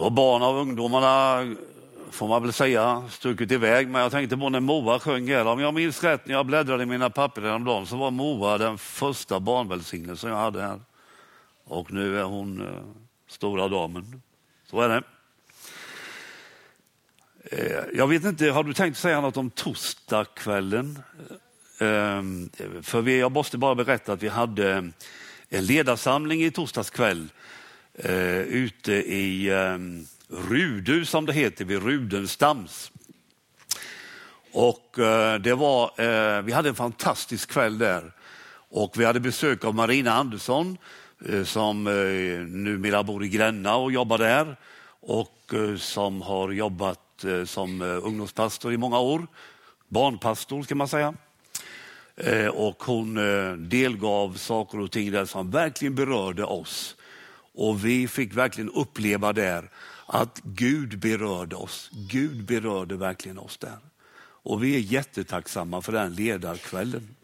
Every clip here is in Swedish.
Och barn och ungdomarna får man väl säga stuckit iväg. Men jag tänkte på när Moa sjöng här. Om jag minns rätt när jag bläddrade i mina papper häromdagen så var Moa den första barnvälsignelsen jag hade här. Och nu är hon eh, stora damen. Så är det. Eh, jag vet inte, har du tänkt säga något om torsdagskvällen? Eh, eh för vi, jag måste bara berätta att vi hade en ledarsamling i torsdags kväll eh, ute i eh, Rudu som det heter, vid Rudenstams. Och eh, det var, eh, vi hade en fantastisk kväll där och vi hade besök av Marina Andersson eh, som eh, numera bor i Gränna och jobbar där och eh, som har jobbat eh, som eh, ungdomspastor i många år. Barnpastor kan man säga. Eh, och hon eh, delgav saker och ting där som verkligen berörde oss. Och vi fick verkligen uppleva där att Gud berörde oss. Gud berörde verkligen oss där. Och vi är jättetacksamma för den ledarkvällen.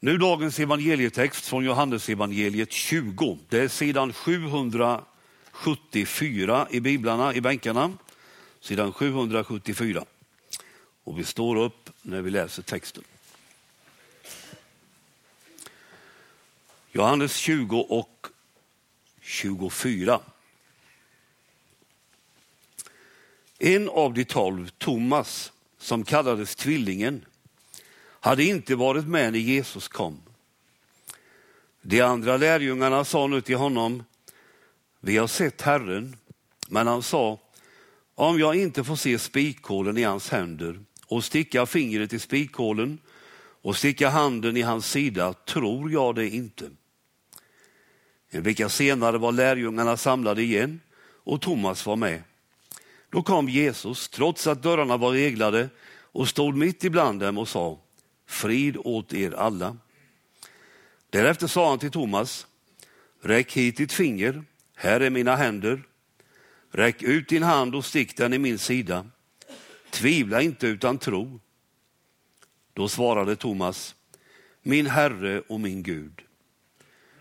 Nu dagens evangelietext från Johannes evangeliet 20. Det är sidan 774 i biblarna i bänkarna. Sidan 774. Och vi står upp när vi läser texten. Johannes 20 och 24. En av de tolv, Thomas, som kallades Tvillingen, hade inte varit med när Jesus kom. De andra lärjungarna sa nu till honom, vi har sett Herren, men han sa, om jag inte får se spikhålen i hans händer och sticka fingret i spikhålen och sticka handen i hans sida tror jag det inte. En vecka senare var lärjungarna samlade igen och Thomas var med. Då kom Jesus, trots att dörrarna var reglade, och stod mitt ibland dem och sa, frid åt er alla. Därefter sa han till Thomas, räck hit ditt finger, här är mina händer. Räck ut din hand och stick den i min sida. Tvivla inte utan tro. Då svarade Thomas, min Herre och min Gud.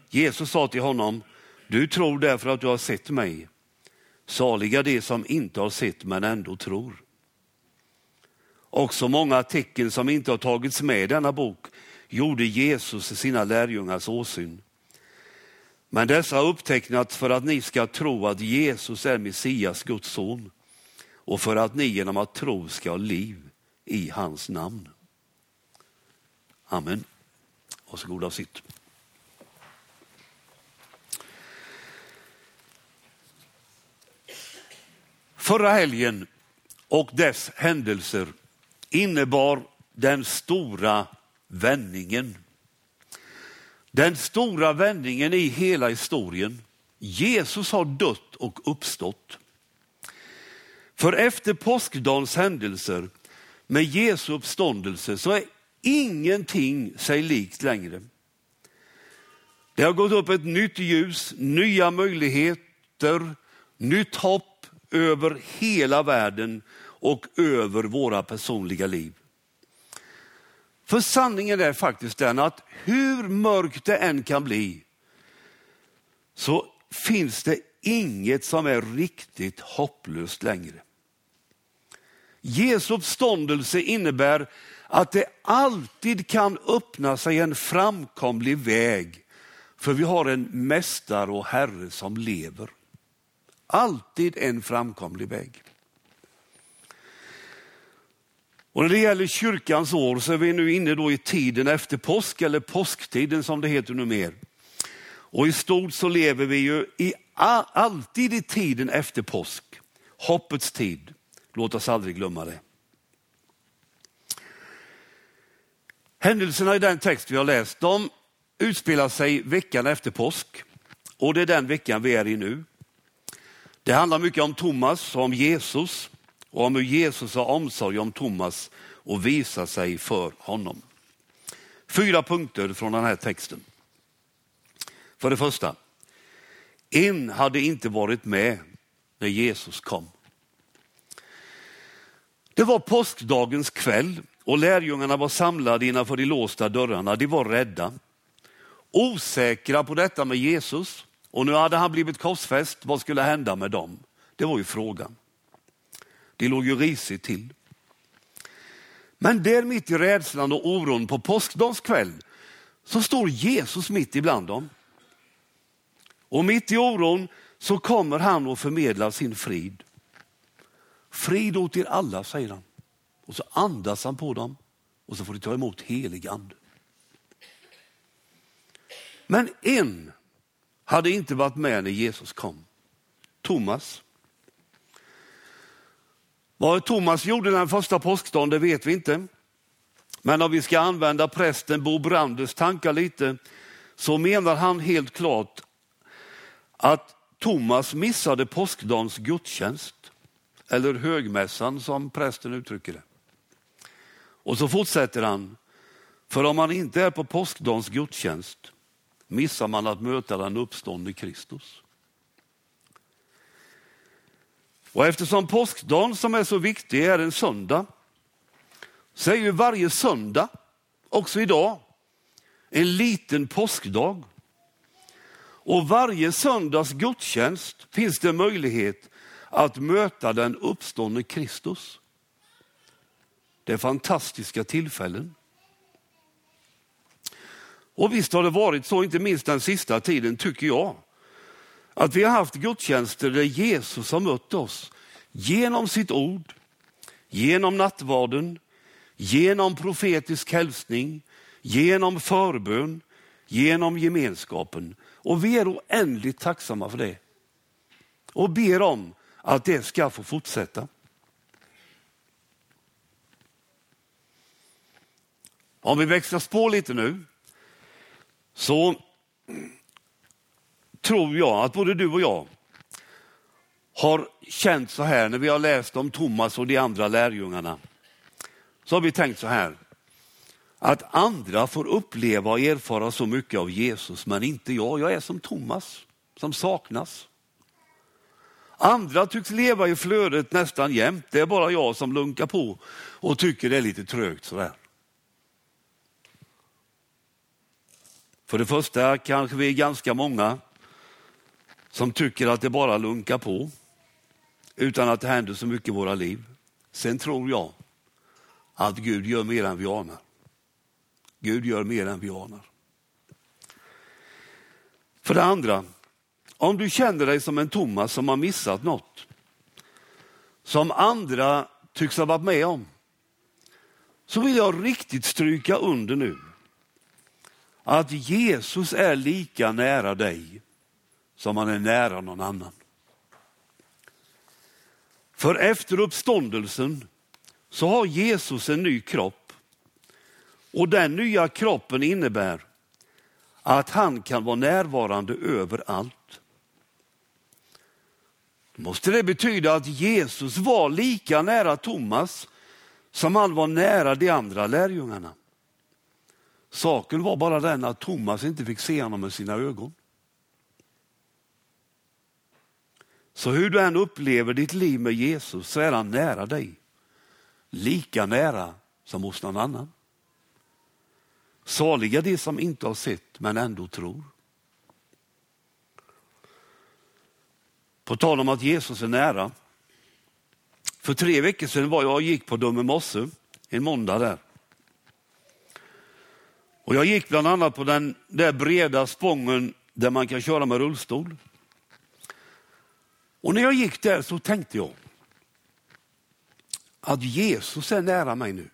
Jesus sa till honom, du tror därför att du har sett mig. Saliga de som inte har sett men ändå tror. Också många tecken som inte har tagits med i denna bok gjorde Jesus i sina lärjungars åsyn. Men dessa har upptecknats för att ni ska tro att Jesus är Messias, Guds son och för att ni genom att tro ska ha liv i hans namn. Amen. Varsågoda och sitt. Förra helgen och dess händelser innebar den stora vändningen. Den stora vändningen i hela historien. Jesus har dött och uppstått. För efter påskdagens händelser med Jesu uppståndelse så är ingenting sig likt längre. Det har gått upp ett nytt ljus, nya möjligheter, nytt hopp, över hela världen och över våra personliga liv. För sanningen är faktiskt den att hur mörkt det än kan bli så finns det inget som är riktigt hopplöst längre. Jesu uppståndelse innebär att det alltid kan öppna sig en framkomlig väg för vi har en mästare och herre som lever. Alltid en framkomlig väg. Och när det gäller kyrkans år så är vi nu inne då i tiden efter påsk, eller påsktiden som det heter numera. Och i stort så lever vi ju i, alltid i tiden efter påsk. Hoppets tid. Låt oss aldrig glömma det. Händelserna i den text vi har läst, de utspelar sig veckan efter påsk. Och det är den veckan vi är i nu. Det handlar mycket om Thomas och om Jesus och om hur Jesus har omsorg om Thomas och visar sig för honom. Fyra punkter från den här texten. För det första, en hade inte varit med när Jesus kom. Det var påskdagens kväll och lärjungarna var samlade innanför de låsta dörrarna. De var rädda. osäkra på detta med Jesus. Och nu hade han blivit korsfäst, vad skulle hända med dem? Det var ju frågan. Det låg ju risigt till. Men där mitt i rädslan och oron på påskdagskväll så står Jesus mitt ibland dem. Och mitt i oron så kommer han och förmedlar sin frid. Frid åt er alla, säger han. Och så andas han på dem och så får de ta emot helig ande. Men en hade inte varit med när Jesus kom. Thomas. Vad Thomas gjorde den första påskdagen, det vet vi inte. Men om vi ska använda prästen Bo Branders tankar lite, så menar han helt klart att Thomas missade påskdagens gudstjänst, eller högmässan som prästen uttrycker det. Och så fortsätter han, för om man inte är på påskdagens gudstjänst missar man att möta den uppståndne Kristus. Och eftersom påskdagen som är så viktig är en söndag, så är ju varje söndag, också idag, en liten påskdag. Och varje söndags gudstjänst finns det möjlighet att möta den uppståndne Kristus. Det är fantastiska tillfällen. Och visst har det varit så, inte minst den sista tiden tycker jag, att vi har haft gudstjänster där Jesus har mött oss genom sitt ord, genom nattvarden, genom profetisk hälsning, genom förbön, genom gemenskapen. Och vi är oändligt tacksamma för det. Och ber om att det ska få fortsätta. Om vi växlar på lite nu så tror jag att både du och jag har känt så här när vi har läst om Thomas och de andra lärjungarna. Så har vi tänkt så här, att andra får uppleva och erfara så mycket av Jesus, men inte jag. Jag är som Thomas, som saknas. Andra tycks leva i flödet nästan jämt. Det är bara jag som lunkar på och tycker det är lite trögt sådär. För det första kanske vi är ganska många som tycker att det bara lunkar på utan att det händer så mycket i våra liv. Sen tror jag att Gud gör mer än vi anar. Gud gör mer än vi anar. För det andra, om du känner dig som en Thomas som har missat något, som andra tycks ha varit med om, så vill jag riktigt stryka under nu att Jesus är lika nära dig som han är nära någon annan. För efter uppståndelsen så har Jesus en ny kropp och den nya kroppen innebär att han kan vara närvarande överallt. Då Måste det betyda att Jesus var lika nära Thomas som han var nära de andra lärjungarna? Saken var bara den att Thomas inte fick se honom med sina ögon. Så hur du än upplever ditt liv med Jesus så är han nära dig. Lika nära som hos någon annan. Saliga de som inte har sett men ändå tror. På tal om att Jesus är nära. För tre veckor sedan var jag och gick på Dumme Mosse, en måndag där. Och jag gick bland annat på den där breda spången där man kan köra med rullstol. Och när jag gick där så tänkte jag att Jesus är nära mig nu.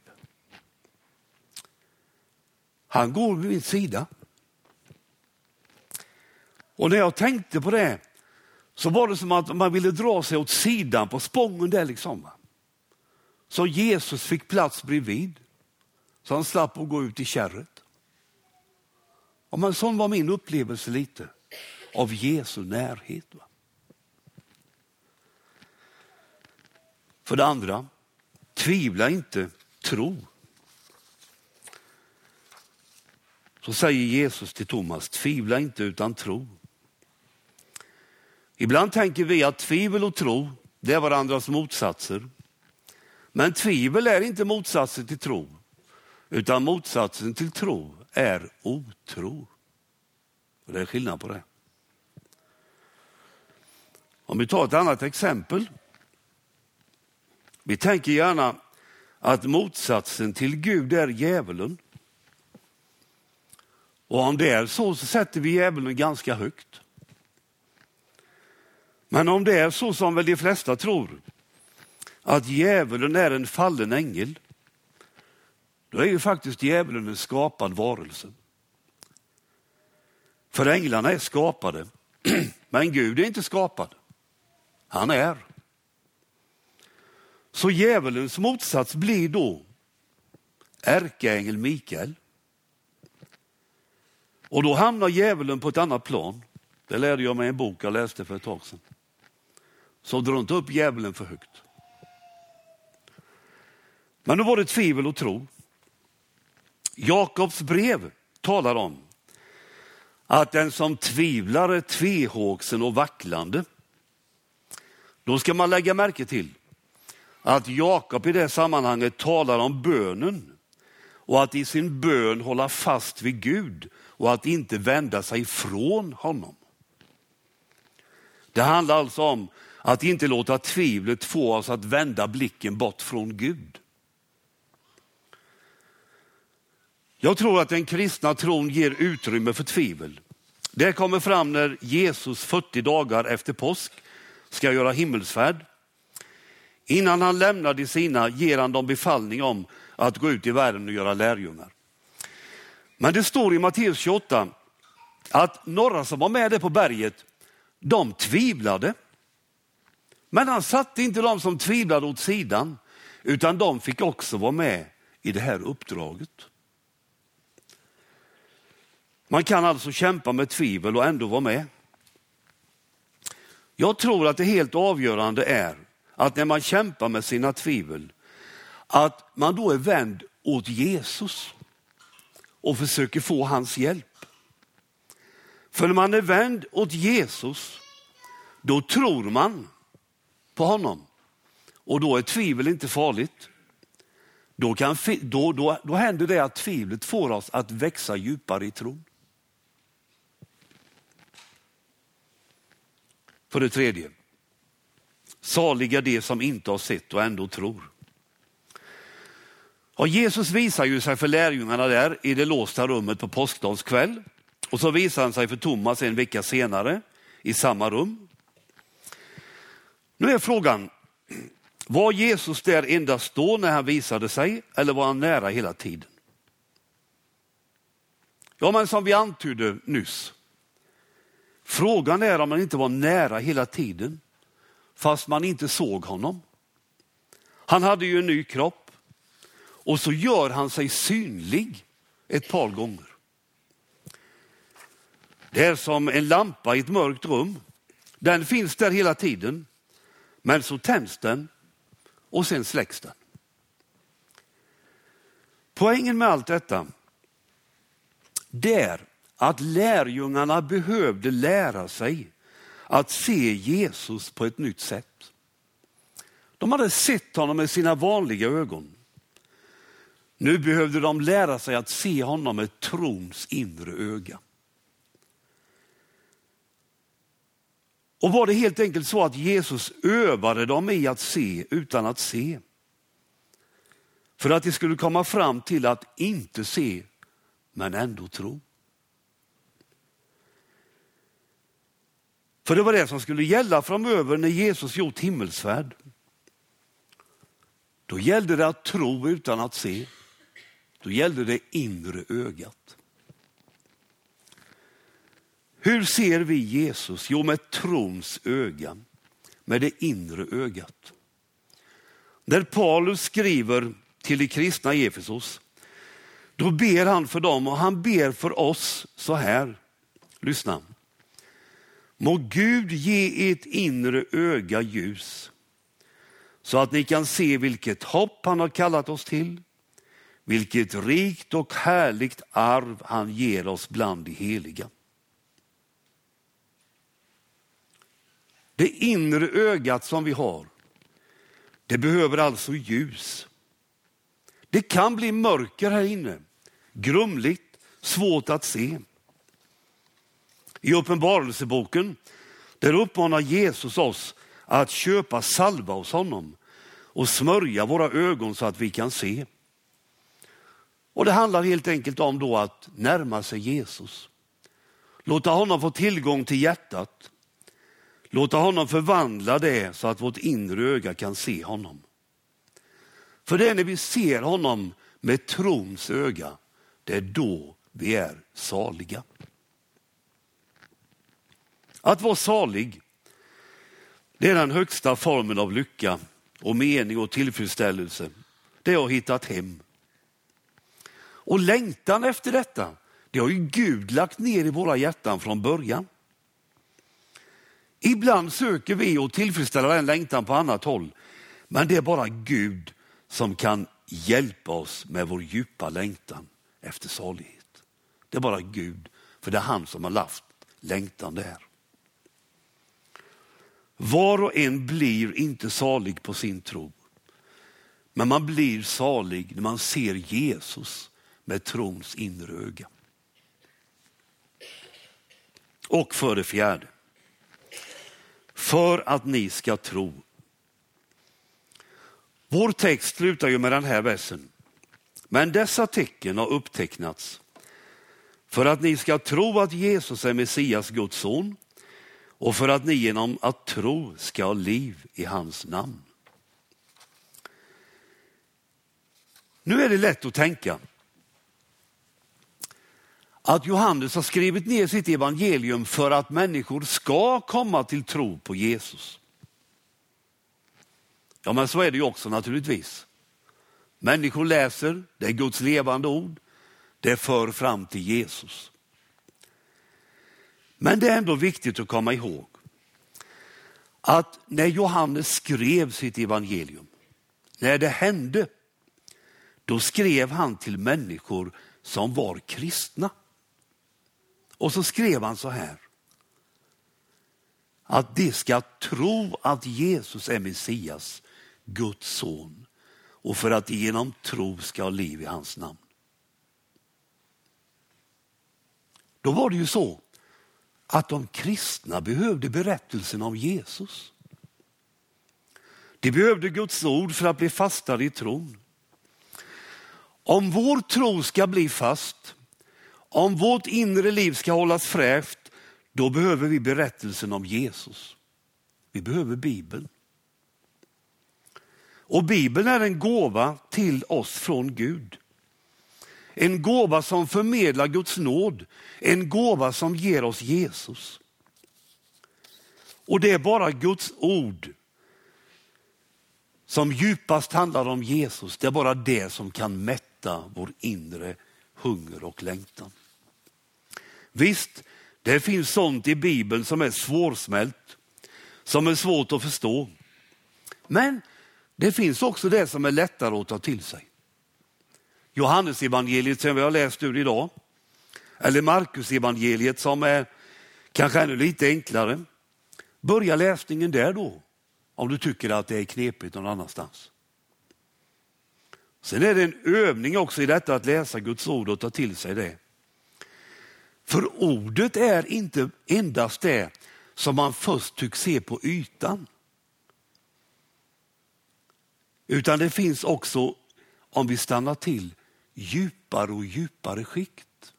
Han går vid min sida. Och när jag tänkte på det så var det som att man ville dra sig åt sidan på spången där liksom. Så Jesus fick plats bredvid. Så han slapp att gå ut i kärret. Ja, men sån var min upplevelse lite av Jesu närhet. Va? För det andra, tvivla inte, tro. Så säger Jesus till Thomas, tvivla inte utan tro. Ibland tänker vi att tvivel och tro, det är varandras motsatser. Men tvivel är inte motsatsen till tro, utan motsatsen till tro är otro. Och det är skillnad på det. Om vi tar ett annat exempel. Vi tänker gärna att motsatsen till Gud är djävulen. Och om det är så, så sätter vi djävulen ganska högt. Men om det är så som väl de flesta tror, att djävulen är en fallen ängel, då är ju faktiskt djävulen en skapad varelse. För änglarna är skapade, men Gud är inte skapad. Han är. Så djävulens motsats blir då ärkeängel Mikael. Och då hamnar djävulen på ett annat plan. Det lärde jag mig i en bok jag läste för ett tag sedan. Så dra inte upp djävulen för högt. Men då var det tvivel och tro. Jakobs brev talar om att den som tvivlar är tvehågsen och vacklande. Då ska man lägga märke till att Jakob i det sammanhanget talar om bönen och att i sin bön hålla fast vid Gud och att inte vända sig från honom. Det handlar alltså om att inte låta tvivlet få oss att vända blicken bort från Gud. Jag tror att den kristna tron ger utrymme för tvivel. Det kommer fram när Jesus 40 dagar efter påsk ska göra himmelsfärd. Innan han lämnar de sina ger han dem befallning om att gå ut i världen och göra lärjungar. Men det står i Matteus 28 att några som var med där på berget, de tvivlade. Men han satte inte de som tvivlade åt sidan, utan de fick också vara med i det här uppdraget. Man kan alltså kämpa med tvivel och ändå vara med. Jag tror att det helt avgörande är att när man kämpar med sina tvivel, att man då är vänd åt Jesus och försöker få hans hjälp. För när man är vänd åt Jesus, då tror man på honom. Och då är tvivel inte farligt. Då, kan, då, då, då händer det att tvivlet får oss att växa djupare i tron. För det tredje, saliga de som inte har sett och ändå tror. Och Jesus visar ju sig för lärjungarna där i det låsta rummet på påskdagskväll. Och så visar han sig för Thomas en vecka senare i samma rum. Nu är frågan, var Jesus där endast då när han visade sig eller var han nära hela tiden? Ja, men som vi antydde nyss, Frågan är om han inte var nära hela tiden, fast man inte såg honom. Han hade ju en ny kropp och så gör han sig synlig ett par gånger. Det är som en lampa i ett mörkt rum. Den finns där hela tiden, men så tänds den och sen släcks den. Poängen med allt detta, det är att lärjungarna behövde lära sig att se Jesus på ett nytt sätt. De hade sett honom med sina vanliga ögon. Nu behövde de lära sig att se honom med trons inre öga. Och var det helt enkelt så att Jesus övade dem i att se utan att se. För att de skulle komma fram till att inte se men ändå tro. För det var det som skulle gälla framöver när Jesus gjort himmelsfärd. Då gällde det att tro utan att se. Då gällde det inre ögat. Hur ser vi Jesus? Jo, med trons öga, med det inre ögat. När Paulus skriver till de kristna i Efesos, då ber han för dem och han ber för oss så här. Lyssna. Må Gud ge ert inre öga ljus så att ni kan se vilket hopp han har kallat oss till, vilket rikt och härligt arv han ger oss bland de heliga. Det inre ögat som vi har, det behöver alltså ljus. Det kan bli mörker här inne, grumligt, svårt att se. I Uppenbarelseboken där uppmanar Jesus oss att köpa salva hos honom och smörja våra ögon så att vi kan se. Och Det handlar helt enkelt om då att närma sig Jesus. Låta honom få tillgång till hjärtat. Låta honom förvandla det så att vårt inre öga kan se honom. För det är när vi ser honom med trons öga, det är då vi är saliga. Att vara salig, det är den högsta formen av lycka och mening och tillfredsställelse. Det har hittat hem. Och längtan efter detta, det har ju Gud lagt ner i våra hjärtan från början. Ibland söker vi att tillfredsställa den längtan på annat håll, men det är bara Gud som kan hjälpa oss med vår djupa längtan efter salighet. Det är bara Gud, för det är han som har lagt längtan där. Var och en blir inte salig på sin tro. Men man blir salig när man ser Jesus med trons inre öga. Och för det fjärde, för att ni ska tro. Vår text slutar ju med den här versen. Men dessa tecken har upptecknats för att ni ska tro att Jesus är Messias, Guds son, och för att ni genom att tro ska ha liv i hans namn. Nu är det lätt att tänka att Johannes har skrivit ner sitt evangelium för att människor ska komma till tro på Jesus. Ja, men så är det ju också naturligtvis. Människor läser, det är Guds levande ord, det för fram till Jesus. Men det är ändå viktigt att komma ihåg att när Johannes skrev sitt evangelium, när det hände, då skrev han till människor som var kristna. Och så skrev han så här. Att de ska tro att Jesus är Messias, Guds son och för att de genom tro ska ha liv i hans namn. Då var det ju så att de kristna behövde berättelsen om Jesus. De behövde Guds ord för att bli fastare i tron. Om vår tro ska bli fast, om vårt inre liv ska hållas fräscht, då behöver vi berättelsen om Jesus. Vi behöver Bibeln. Och Bibeln är en gåva till oss från Gud. En gåva som förmedlar Guds nåd, en gåva som ger oss Jesus. Och det är bara Guds ord som djupast handlar om Jesus. Det är bara det som kan mätta vår inre hunger och längtan. Visst, det finns sånt i Bibeln som är svårsmält, som är svårt att förstå. Men det finns också det som är lättare att ta till sig. Johannesevangeliet som vi har läst ur idag, eller Markusevangeliet som är kanske ännu lite enklare. Börja läsningen där då, om du tycker att det är knepigt någon annanstans. Sen är det en övning också i detta att läsa Guds ord och ta till sig det. För ordet är inte endast det som man först tycks se på ytan. Utan det finns också, om vi stannar till, djupare och djupare skikt.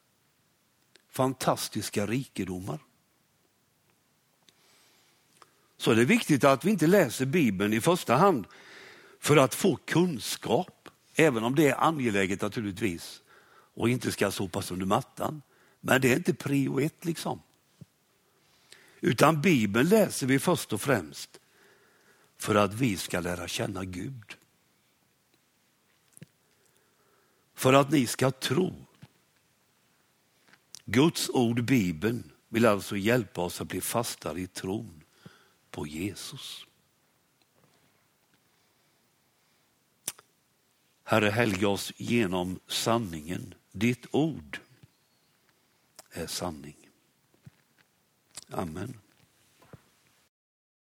Fantastiska rikedomar. Så är det viktigt att vi inte läser Bibeln i första hand för att få kunskap, även om det är angeläget naturligtvis och inte ska sopas under mattan. Men det är inte prio ett liksom. Utan Bibeln läser vi först och främst för att vi ska lära känna Gud. För att ni ska tro. Guds ord, Bibeln, vill alltså hjälpa oss att bli fastare i tron på Jesus. Herre, helga oss genom sanningen. Ditt ord är sanning. Amen.